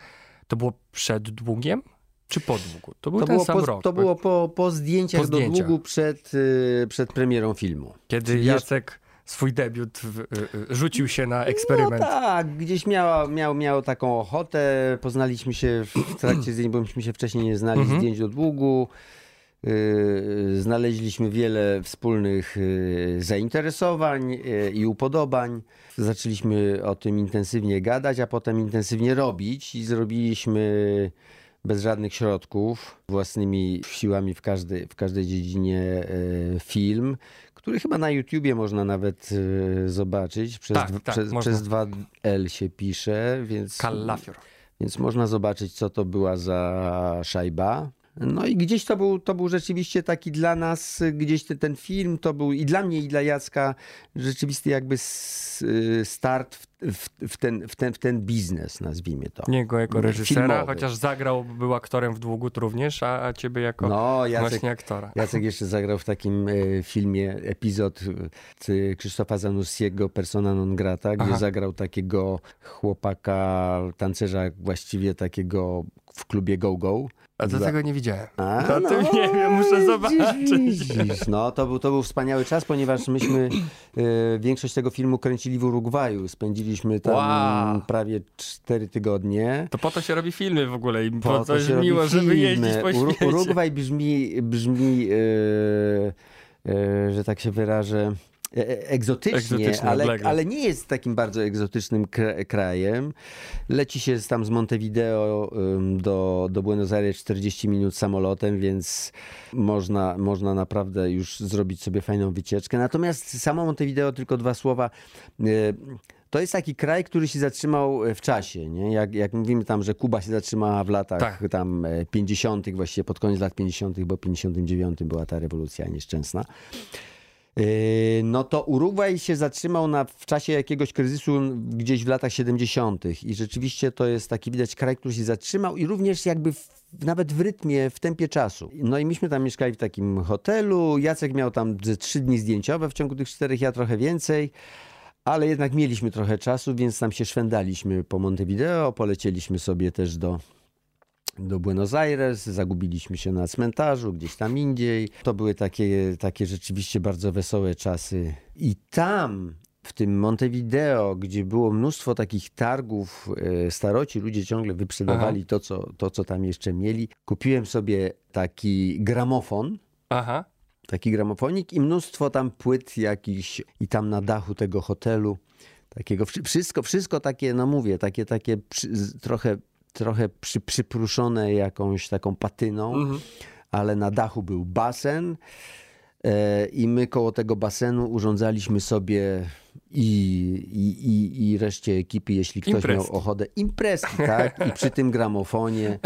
To było przed długiem? Czy po długu? To był To ten było, sam po, rok. to było po, po zdjęciach Po do zdjęciach. długu przed, y, przed premierą filmu. Kiedy Czyli Jacek swój debiut w, y, y, rzucił się na eksperyment. No tak, gdzieś miała, miał, miał taką ochotę. Poznaliśmy się w trakcie zdjęć, bo myśmy się wcześniej nie znali, Mhm. zdjęć do długu. Yy, znaleźliśmy wiele wspólnych zainteresowań i upodobań. Zaczęliśmy o tym intensywnie gadać, a potem intensywnie robić i zrobiliśmy bez żadnych środków, własnymi siłami w każdej, w każdej dziedzinie film, który chyba na YouTubie można nawet yy, zobaczyć. Przez, Tak, dwa- tak, przez, przez 2L się pisze, więc... Kalafior. Więc można zobaczyć, co to była za szajba. No i gdzieś to był, to był rzeczywiście taki dla nas, y, gdzieś ten, ten film to był i dla mnie, i dla Jacka rzeczywisty jakby y, start w, w, w, ten, w, ten, w ten biznes, nazwijmy to. Niego jako reżysera, Filmowy. chociaż zagrał, był aktorem w długu również, a, a ciebie jako No, Jacek, właśnie aktora. Jacek jeszcze zagrał w takim e, filmie epizod e, Krzysztofa Zanussiego Persona non grata, gdzie Aha. zagrał takiego chłopaka, tancerza właściwie takiego w klubie Go Go. A do Za- tego nie widziałem. A, To tym nie wiem, muszę zobaczyć. No, to był, to był wspaniały czas, ponieważ myśmy e, większość tego filmu kręcili w Urugwaju. Spędziliśmy tam Wow. prawie cztery tygodnie. To po to się robi filmy w ogóle i po, Po to się robi miło, żeby filmy. jeździć po świecie. Urugwaj brzmi, brzmi e, e, że tak się wyrażę, e, e, egzotycznie, ale, ale nie jest takim bardzo egzotycznym kra- krajem. Leci się tam z Montevideo do, do Buenos Aires 40 minut samolotem, więc można, można naprawdę już zrobić sobie fajną wycieczkę. Natomiast samo Montevideo, tylko dwa słowa. e, To jest taki kraj, który się zatrzymał w czasie. Nie? Jak, jak mówimy tam, że Kuba się zatrzymała w latach Tak. tam e, 50., właściwie pod koniec lat 50., bo 59 była ta rewolucja nieszczęsna. Yy, No to Urugwaj się zatrzymał na, w czasie jakiegoś kryzysu gdzieś w latach 70. I rzeczywiście to jest taki widać kraj, który się zatrzymał i również jakby w, nawet w rytmie, w tempie czasu. No i myśmy tam mieszkali w takim hotelu. Jacek miał tam ze trzy dni zdjęciowe w ciągu tych czterech, ja trochę więcej. Ale jednak mieliśmy trochę czasu, więc tam się szwendaliśmy po Montevideo. Polecieliśmy sobie też do, do Buenos Aires, zagubiliśmy się na cmentarzu, gdzieś tam indziej. To były takie, takie rzeczywiście bardzo wesołe czasy. I tam, w tym Montevideo, gdzie było mnóstwo takich targów e, staroci, ludzie ciągle wyprzedawali to co, to, co tam jeszcze mieli, kupiłem sobie taki gramofon, Aha. taki gramofonik i mnóstwo tam płyt jakichś i tam na dachu tego hotelu takiego wszy- wszystko, wszystko takie, no mówię, takie, takie przy, trochę, trochę przy, przypruszone jakąś taką patyną, ale na dachu był basen e, i my koło tego basenu urządzaliśmy sobie i, i, i, i reszcie ekipy, jeśli ktoś Imprezki. miał ochotę, imprezki, tak? I przy tym gramofonie,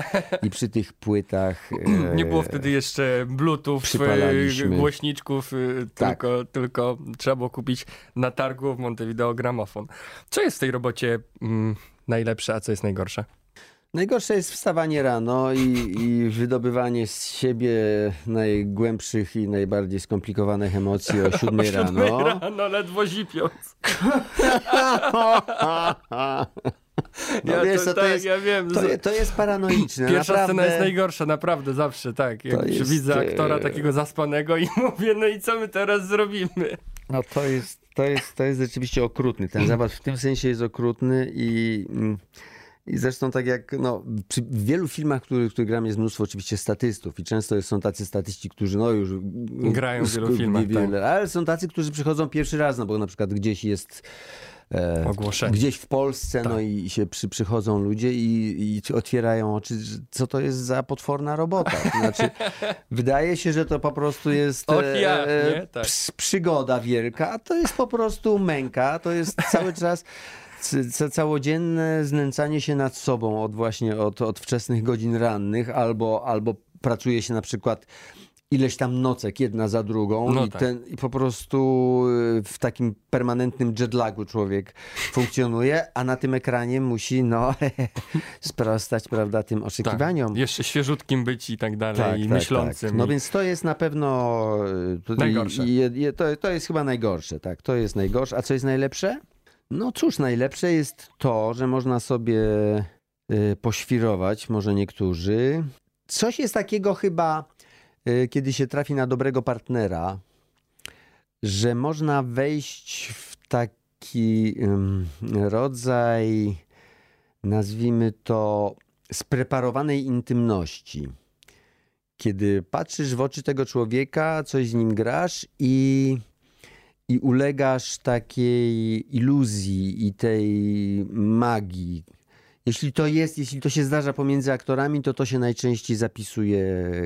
i przy tych płytach. e, Nie było wtedy jeszcze bluetooth, y, głośniczków, Tak. tylko, tylko trzeba było kupić na targu w Montevideo gramofon. Co jest w tej robocie mm, najlepsze, a co jest najgorsze? Najgorsze jest wstawanie rano i, i wydobywanie z siebie najgłębszych i najbardziej skomplikowanych emocji o siódmej rano. Rano ledwo zipiąc. No ja wiesz to, co, to tak, jest- ja wiem. To, to jest paranoiczne. Pierwsza naprawdę. scena jest najgorsza, naprawdę, zawsze, tak. Jak jest, widzę aktora e, takiego zaspanego i mówię, no i co my teraz zrobimy? No to jest, to, jest, to jest rzeczywiście okrutny. Ten zabaw w tym sensie jest okrutny i, mm, i zresztą tak jak no, przy w wielu filmach, których, których gram jest mnóstwo oczywiście statystów i często są tacy statyści, którzy no już Grają w wielu filmach, wiele, ale są tacy, którzy przychodzą pierwszy raz, no bo na przykład gdzieś jest e, Ogłoszenie. gdzieś w Polsce, no Tak. i się przy, przychodzą ludzie i, i otwierają oczy, co to jest za potworna robota. To znaczy, wydaje się, że to po prostu jest Och, e, jak, e? Tak. ps- przygoda wielka, a to jest po prostu męka, to jest cały czas całodzienne znęcanie się nad sobą od właśnie od, od wczesnych godzin rannych albo, albo pracuje się na przykład ileś tam nocek jedna za drugą No i, tak. ten, i po prostu y, w takim permanentnym jetlagu człowiek funkcjonuje, a na tym ekranie musi no sprostać, prawda, tym oczekiwaniom. Tak. Jeszcze świeżutkim być i tak dalej, i myślącym. No i- więc to jest na pewno y, tutaj Najgorsze. Je, je, to, to jest chyba najgorsze, tak. To jest najgorsze. A co jest najlepsze? No cóż, najlepsze jest to, że można sobie y, poświrować, może niektórzy. Coś jest takiego chyba, y, kiedy się trafi na dobrego partnera, że można wejść w taki rodzaj, nazwijmy to, spreparowanej intymności. Kiedy patrzysz w oczy tego człowieka, coś z nim grasz i, i ulegasz takiej iluzji i tej magii. Jeśli to jest, jeśli to się zdarza pomiędzy aktorami, to to się najczęściej zapisuje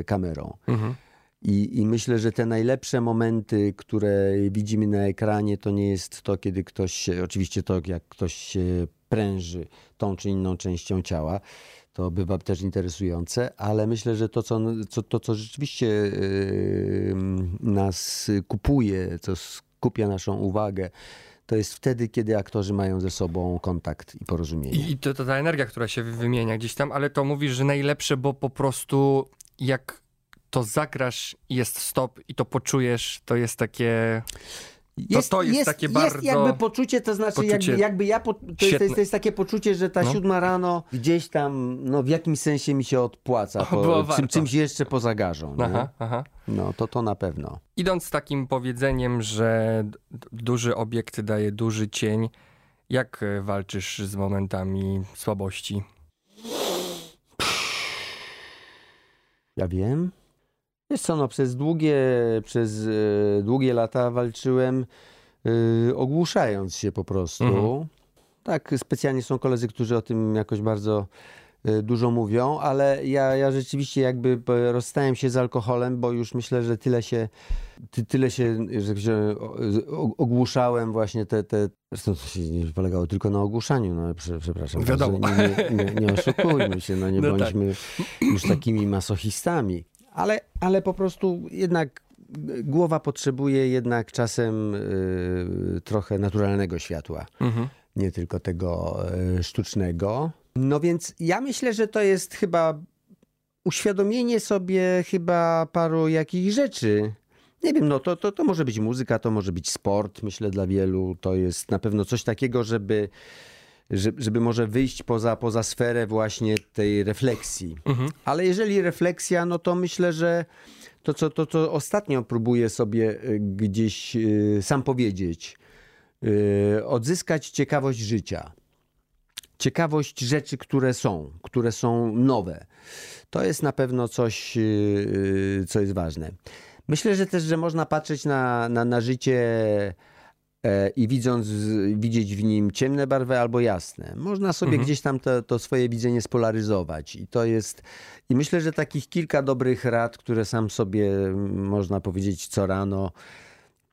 kamerą. Mhm. I, I myślę, że te najlepsze momenty, które widzimy na ekranie, to nie jest to, kiedy ktoś się, oczywiście to, jak ktoś się pręży tą czy inną częścią ciała, to bywa też interesujące, ale myślę, że to, co, co, to, co rzeczywiście yy, nas kupuje, co skupia naszą uwagę, to jest wtedy, kiedy aktorzy mają ze sobą kontakt i porozumienie. I to, to ta energia, która się wy- wymienia gdzieś tam, ale to mówisz, że najlepsze, bo po prostu jak to zagrasz jest stop i to poczujesz, to jest takie... to jest takie bardzo- Jest jakby poczucie, to znaczy poczucie jakby, jakby ja, po, to, jest, to, jest, to jest takie poczucie, że ta No. siódma rano gdzieś tam, no w jakimś sensie mi się odpłaca, O, po, czym, czymś jeszcze poza garzą. Aha, aha. No to to na pewno. Idąc z takim powiedzeniem, że duży obiekt daje duży cień, jak e, walczysz z momentami słabości? Ja wiem. Wiesz co, no przez długie, przez e, długie lata walczyłem e, ogłuszając się po prostu. Mhm. Tak, specjalnie są koledzy, którzy o tym jakoś bardzo e, dużo mówią, ale ja, ja rzeczywiście jakby e, rozstałem się z alkoholem, bo już myślę, że tyle się, ty, tyle się, że o- ogłuszałem właśnie te, te zresztą to się nie polegało tylko na ogłuszaniu, no prze, przepraszam, Wiadomo. nie, nie, nie, nie oszukujmy się, no nie No tak. bądźmy już takimi masochistami, ale, ale po prostu jednak głowa potrzebuje jednak czasem y, trochę naturalnego światła Mhm. nie tylko tego e, sztucznego. No więc ja myślę, że to jest chyba uświadomienie sobie chyba paru jakichś rzeczy. Nie wiem, no to, to, to może być muzyka, to może być sport, myślę dla wielu. To jest na pewno coś takiego, żeby, żeby, może wyjść poza, poza sferę właśnie tej refleksji. Ale jeżeli refleksja, no to myślę, że to, co, to, co ostatnio próbuję sobie e, gdzieś e, sam powiedzieć, e, odzyskać ciekawość życia. Ciekawość rzeczy, które są, które są nowe. To jest na pewno coś, co jest ważne. Myślę, że też, że można patrzeć na, na, na życie i widząc, widzieć w nim ciemne barwy albo jasne. Można sobie Mhm. gdzieś tam to, to swoje widzenie spolaryzować. I to jest. I myślę, że takich kilka dobrych rad, które sam sobie można powiedzieć co rano,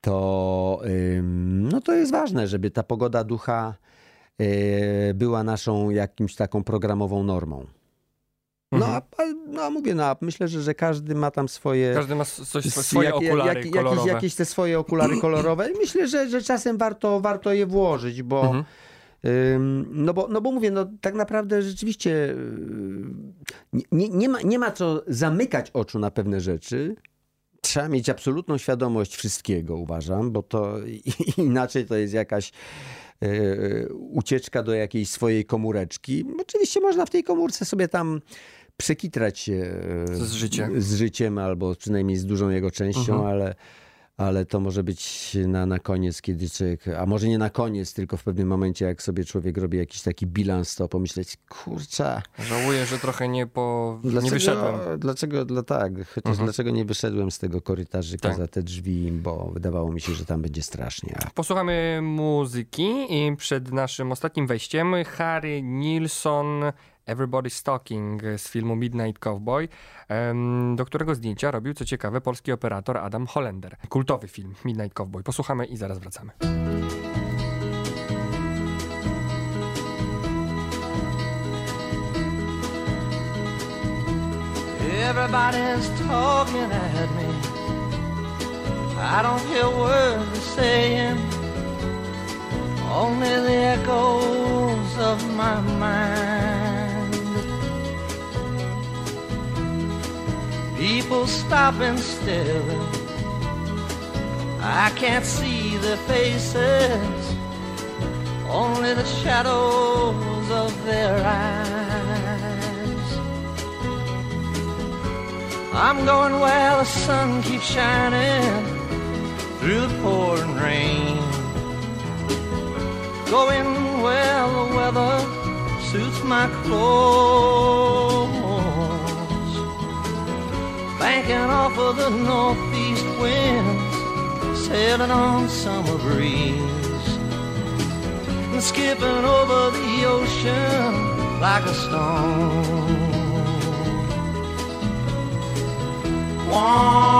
to, no to jest ważne, żeby ta pogoda ducha e, była naszą jakimś taką programową normą. No, Mhm. a, no a mówię, no, a myślę, że, że każdy ma tam swoje, Każdy ma coś, swoje jak- okulary jak- jakieś, kolorowe. jakieś te swoje okulary kolorowe. I myślę, że, że czasem warto, warto je włożyć, bo, Mhm. no, bo, no bo mówię, no tak naprawdę rzeczywiście yy, nie, nie, ma, nie ma co zamykać oczu na pewne rzeczy. Trzeba mieć absolutną świadomość wszystkiego, uważam, bo to inaczej to jest jakaś e, ucieczka do jakiejś swojej komóreczki. Oczywiście można w tej komórce sobie tam przekitrać się e, Z życiem. z życiem albo przynajmniej z dużą jego częścią, Mhm. ale, ale to może być na, na koniec, kiedy człowiek, a może nie na koniec, tylko w pewnym momencie, jak sobie człowiek robi jakiś taki bilans, to pomyśleć, kurczę, Żałuję, że trochę nie, po... nie Dlaczego, wyszedłem. dlaczego, dla, tak, chociaż Mhm. dlaczego nie wyszedłem z tego korytarzyka Tak. za te drzwi, bo wydawało mi się, że tam będzie strasznie. Posłuchamy muzyki i przed naszym ostatnim wejściem Harry Nilsson Everybody's Talking z filmu Midnight Cowboy, do którego zdjęcia robił, co ciekawe, polski operator Adam Hollender. Kultowy film Midnight Cowboy. Posłuchamy i zaraz wracamy. Everybody's talking at me. I don't hear words they're saying, only the echoes of my mind. People stopping still. I can't see their faces, only the shadows of their eyes. I'm going where the sun keeps shining through the pouring rain. Going where the weather suits my clothes. Banking off of the northeast winds, sailing on summer breeze. And skipping over the ocean like a stone. I'm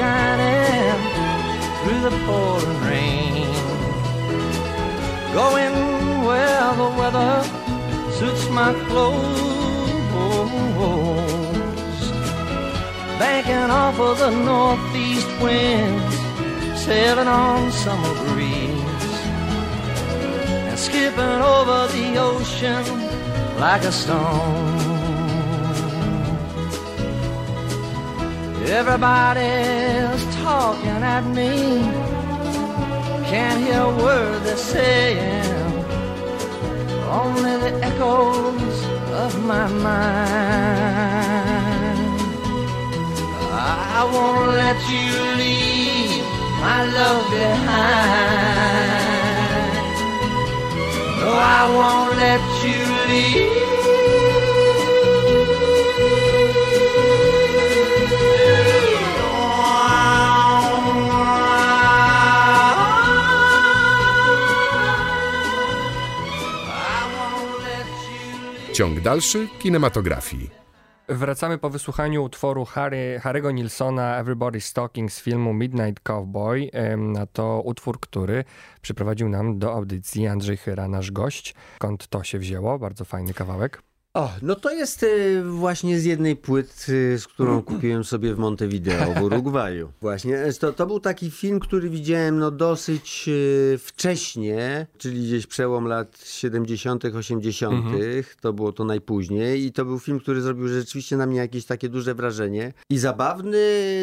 shining through the pouring rain. Going where the weather suits my clothes. Banking off of the northeast winds, sailing on summer breeze. And skipping over the ocean like a stone. Everybody's talking at me. Can't hear a word they're saying. Only the echoes of my mind. I won't let you leave my love behind. No, I won't let you leave. Ciąg dalszy kinematografii. Wracamy po wysłuchaniu utworu Harry, Harry'ego Nilsona Everybody's Talking z filmu Midnight Cowboy. Em, A to utwór, który przyprowadził nam do audycji Andrzej Chyra, nasz gość. Skąd to się wzięło? Bardzo fajny kawałek. O, no to jest y, właśnie z jednej płyty, z którą kupiłem sobie w Montevideo w Urugwaju. Właśnie, e, to, to był taki film, który widziałem no dosyć y, wcześnie, czyli gdzieś przełom lat 70., 80., to było to najpóźniej i to był film, który zrobił rzeczywiście na mnie jakieś takie duże wrażenie. I zabawny,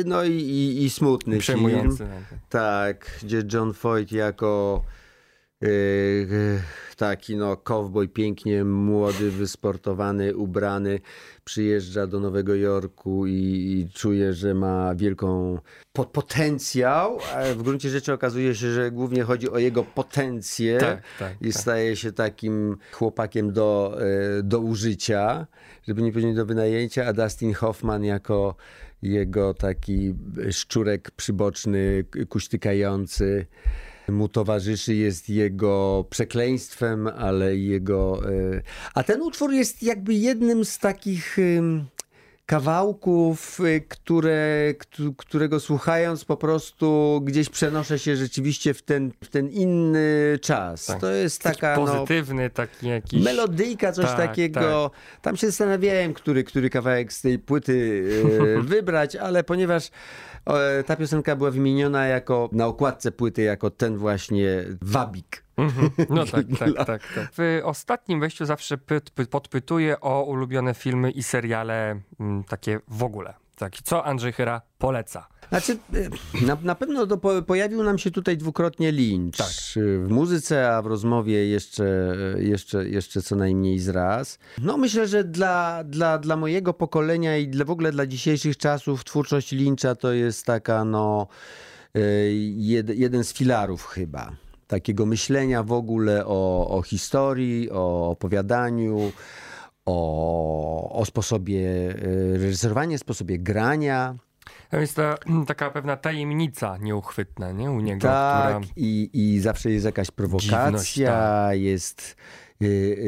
no i, i, i smutny film. Przejmujący. Tak, gdzie John Foyt jako taki no cowboy pięknie młody, wysportowany, ubrany przyjeżdża do Nowego Jorku i, i czuje, że ma wielką po- potencjał, a w gruncie rzeczy okazuje się, że głównie chodzi o jego potencję Tak, tak, i tak. staje się takim chłopakiem do, e, do użycia, żeby nie powiedzieć do wynajęcia, a Dustin Hoffman jako jego taki szczurek przyboczny, kuśtykający mu towarzyszy, jest jego przekleństwem, ale jego... e, A ten utwór jest jakby jednym z takich... Kawałków, y, które, któ- którego słuchając po prostu gdzieś przenoszę się rzeczywiście w ten, w ten inny czas. Tak. To jest taka no, pozytywny, taki jakiś... melodyjka, coś Tak, takiego. Tam się zastanawiałem, który, który kawałek z tej płyty e, wybrać, ale ponieważ ta piosenka była wymieniona jako na okładce płyty jako ten właśnie wabik. Mhm. No tak, tak, tak, tak. W ostatnim wejściu zawsze pyt, py, podpytuję o ulubione filmy i seriale mm, takie w ogóle. Tak, co Andrzej Chyra poleca? Znaczy, e, na, na pewno to po, pojawił nam się tutaj dwukrotnie Lynch. Tak. W muzyce, a w rozmowie jeszcze, jeszcze, jeszcze co najmniej z raz. No myślę, że dla, dla, dla mojego pokolenia i dla, w ogóle dla dzisiejszych czasów twórczość Lyncha to jest taka no e, jed, jeden z filarów chyba. Takiego myślenia w ogóle o, o historii, o opowiadaniu, o, o sposobie e, reżyserowania, sposobie grania. To jest ta, taka pewna tajemnica nieuchwytna, nie? U niego, Tak, która... i, i zawsze jest jakaś prowokacja, Dziwność, tak. jest,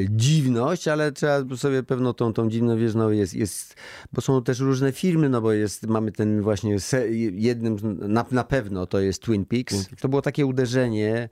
dziwność, ale trzeba sobie pewno tą, tą dziwność, wiesz, no jest, jest, bo są też różne firmy, no bo jest, mamy ten właśnie, se, jednym, na, na pewno to jest Twin Peaks. To było takie uderzenie,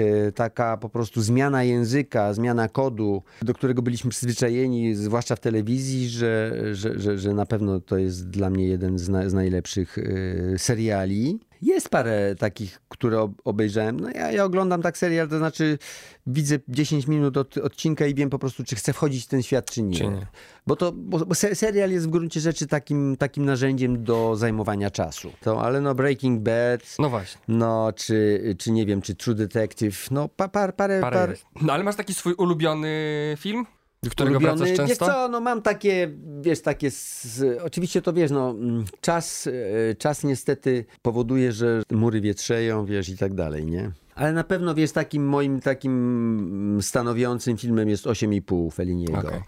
y, taka po prostu zmiana języka, zmiana kodu, do którego byliśmy przyzwyczajeni, zwłaszcza w telewizji, że, że, że, że na pewno to jest dla mnie jeden z, na, z najlepszych y, seriali. Jest parę takich, które ob- obejrzałem. No ja, ja oglądam tak serial, to znaczy widzę 10 minut od odcinka i wiem po prostu, czy chcę wchodzić w ten świat, czy nie. Czy nie. Bo to bo, bo se- serial jest w gruncie rzeczy takim, takim narzędziem do zajmowania czasu. To, ale no Breaking Bad, No właśnie, no, czy, czy nie wiem, czy True Detective, no pa, par, parę, parę parę. No ale masz taki swój ulubiony film, do którego wracasz Wiesz często? co, no mam takie, wiesz, takie, z, oczywiście to wiesz, no mm, czas, e, czas niestety powoduje, że mury wietrzeją, wiesz, i tak dalej, nie? Ale na pewno, wiesz, takim moim takim mm, stanowiącym filmem jest 8,5 Felliniego. Okej.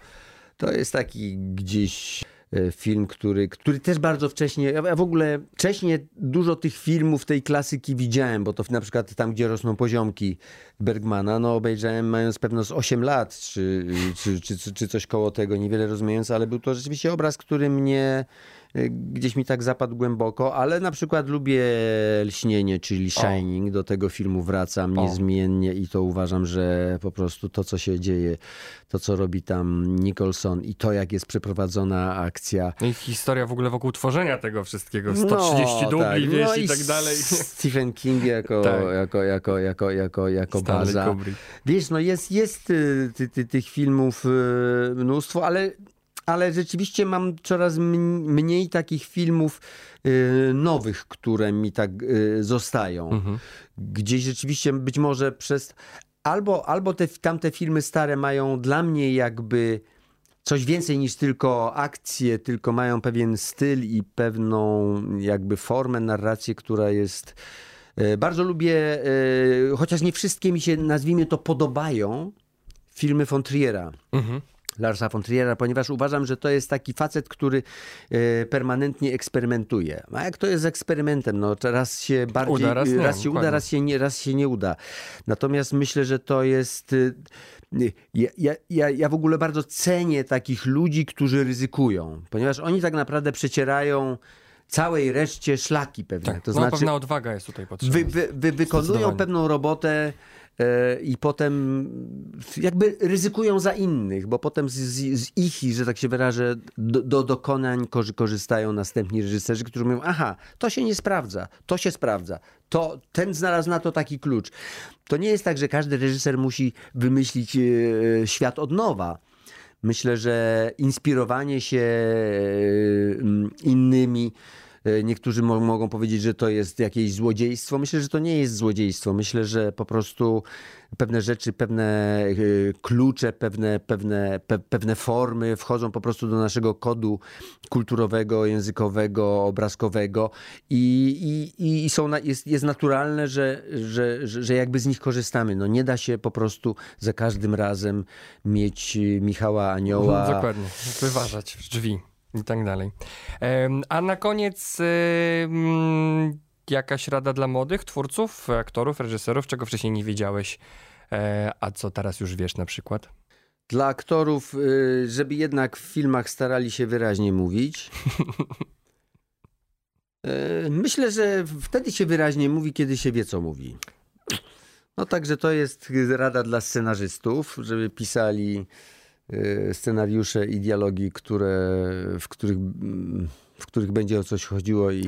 To jest taki gdzieś film, który, który też bardzo wcześnie, ja w ogóle wcześniej dużo tych filmów tej klasyki widziałem, bo to na przykład tam, gdzie rosną poziomki Bergmana, no obejrzałem mając pewno z 8 lat, czy, czy, czy, czy, coś koło tego, niewiele rozumiejąc, ale był to rzeczywiście obraz, który mnie e, gdzieś mi tak zapadł głęboko, ale na przykład lubię Lśnienie, czyli Shining, do tego filmu wracam O. niezmiennie i to uważam, że po prostu to, co się dzieje, to, co robi tam Nicholson i to, jak jest przeprowadzona akcja. No i historia w ogóle wokół tworzenia tego wszystkiego. 130 No, dubli, tak. wiesz, No i tak dalej. Stephen King jako, Tak. jako, jako, jako, jako, jako Stanley baza. Kubrick. Wiesz, no jest, jest y, ty, ty, tych filmów y, mnóstwo, ale, ale rzeczywiście mam coraz mniej takich filmów y, nowych, które mi tak y, zostają. Mhm. Gdzieś rzeczywiście być może przez... Albo, albo te tamte filmy stare mają dla mnie jakby coś więcej niż tylko akcje, tylko mają pewien styl i pewną jakby formę, narrację, która jest. e, Bardzo lubię, chociaż nie wszystkie mi się, nazwijmy to, podobają, filmy von Triera. Mhm. Larsa von Triera, ponieważ uważam, że to jest taki facet, który e, permanentnie eksperymentuje. A jak to jest z eksperymentem? No, raz się bardziej, Uda, raz nie, raz się uda, raz się, nie, raz się nie uda. Natomiast myślę, że to jest... y, Ja, ja, ja, w ogóle bardzo cenię takich ludzi, którzy ryzykują, ponieważ oni tak naprawdę przecierają całej reszcie szlaki pewne. Tak, To no znaczy, pewna odwaga jest tutaj potrzebna. wy, wy, wy wykonują pewną robotę i potem jakby ryzykują za innych, bo potem z, z, z ich, że tak się wyrażę, do, do dokonań korzy, korzystają następni reżyserzy, którzy mówią, aha, to się nie sprawdza, to się sprawdza, to, ten znalazł na to taki klucz. To nie jest tak, że każdy reżyser musi wymyślić e, świat od nowa. Myślę, że inspirowanie się e, m, innymi, e, niektórzy mo- mogą powiedzieć, że to jest jakieś złodziejstwo. Myślę, że to nie jest złodziejstwo. Myślę, że po prostu pewne rzeczy, pewne e, klucze, pewne, pewne, pe, pewne formy wchodzą po prostu do naszego kodu kulturowego, językowego, obrazkowego i, i, i są na, jest, jest naturalne, że, że, że, jakby z nich korzystamy. No nie da się po prostu za każdym razem mieć e, Michała Anioła. Mhm, Dokładnie, wyważać drzwi i tak dalej. A na koniec jakaś rada dla młodych twórców, aktorów, reżyserów, czego wcześniej nie wiedziałeś, e, a co teraz już wiesz na przykład? Dla aktorów, y, żeby jednak w filmach starali się wyraźnie mówić. Y, Myślę, że wtedy się wyraźnie mówi, kiedy się wie, co mówi. No także to jest rada dla scenarzystów, żeby pisali scenariusze i dialogi, które, w, których, w których będzie o coś chodziło i,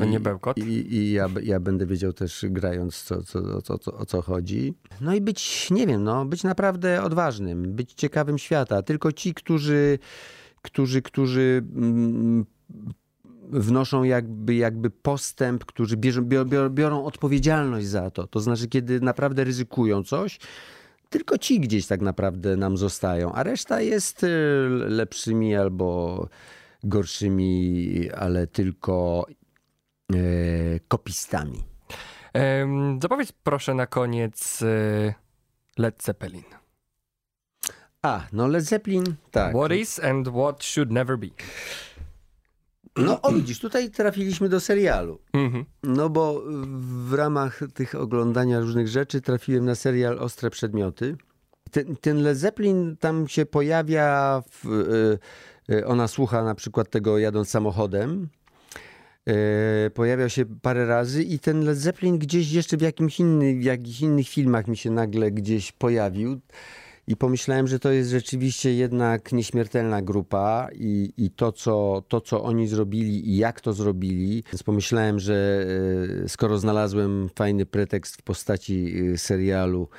i, i ja, ja będę wiedział też grając, co, co, o, co, co, o co chodzi. No i być, nie wiem, no, być naprawdę odważnym, być ciekawym świata. Tylko ci, którzy, którzy, którzy mm, wnoszą jakby, jakby postęp, którzy bierzą, biorą, biorą odpowiedzialność za to. To znaczy, kiedy naprawdę ryzykują coś, tylko ci gdzieś tak naprawdę nam zostają, a reszta jest y, lepszymi albo gorszymi, ale tylko e, kopistami. Zapowiedz proszę na koniec e, Led Zeppelin. A, no Led Zeppelin, tak. What is and what should never be. No o widzisz, tutaj trafiliśmy do serialu. Mhm. No bo w ramach tych oglądania różnych rzeczy trafiłem na serial Ostre Przedmioty. Ten, ten Zeppelin tam się pojawia, w, y, y, ona słucha na przykład tego jadąc samochodem. Y, Pojawiał się parę razy i ten Led Zeppelin gdzieś jeszcze w, jakimś inny, w jakichś innych filmach mi się nagle gdzieś pojawił. I pomyślałem, że to jest rzeczywiście jednak nieśmiertelna grupa i, i to, co, to, co oni zrobili i jak to zrobili. Więc pomyślałem, że e, skoro znalazłem fajny pretekst w postaci e, serialu,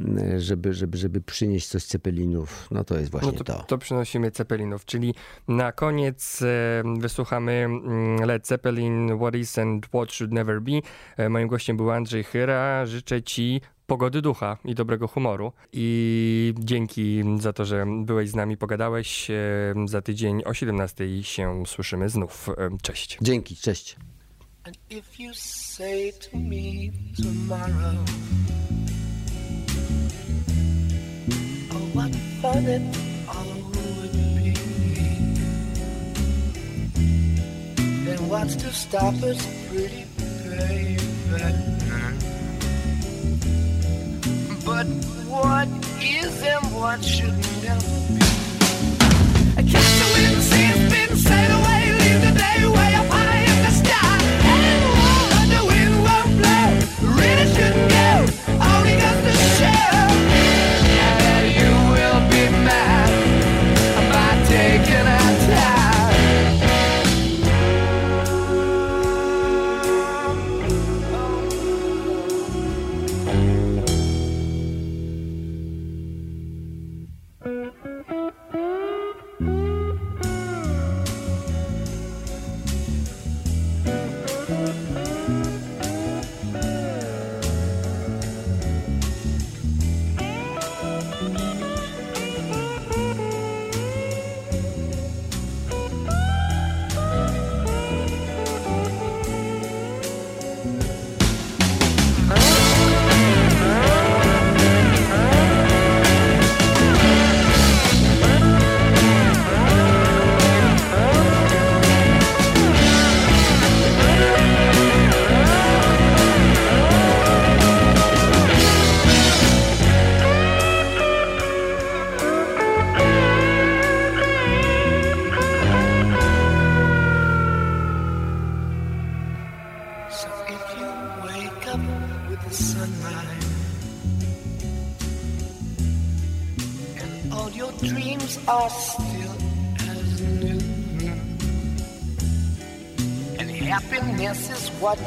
e, żeby, żeby, żeby przynieść coś Cepelinów, no to jest właśnie No to, to. to przynosimy Ceppelinów, czyli na koniec wysłuchamy mm, Led Zeppelin, What Is and What Should Never Be. Moim gościem był Andrzej Chyra. Życzę ci pogody ducha i dobrego humoru. I dzięki za to, że byłeś z nami, pogadałeś. E, Za tydzień o 17 się słyszymy znów. E, Cześć. Dzięki, cześć. And if you say to me tomorrow, Oh, what fun it all would be, then what's to stop us, pretty baby? But what is and what should never be? I catch the wind, see it spin, sail away, leave the day way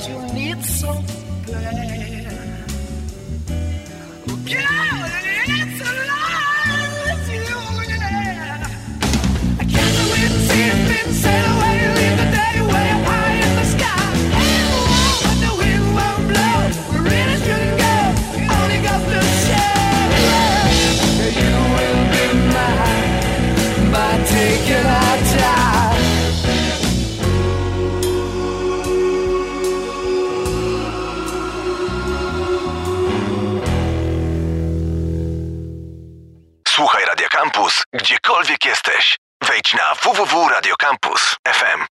you need so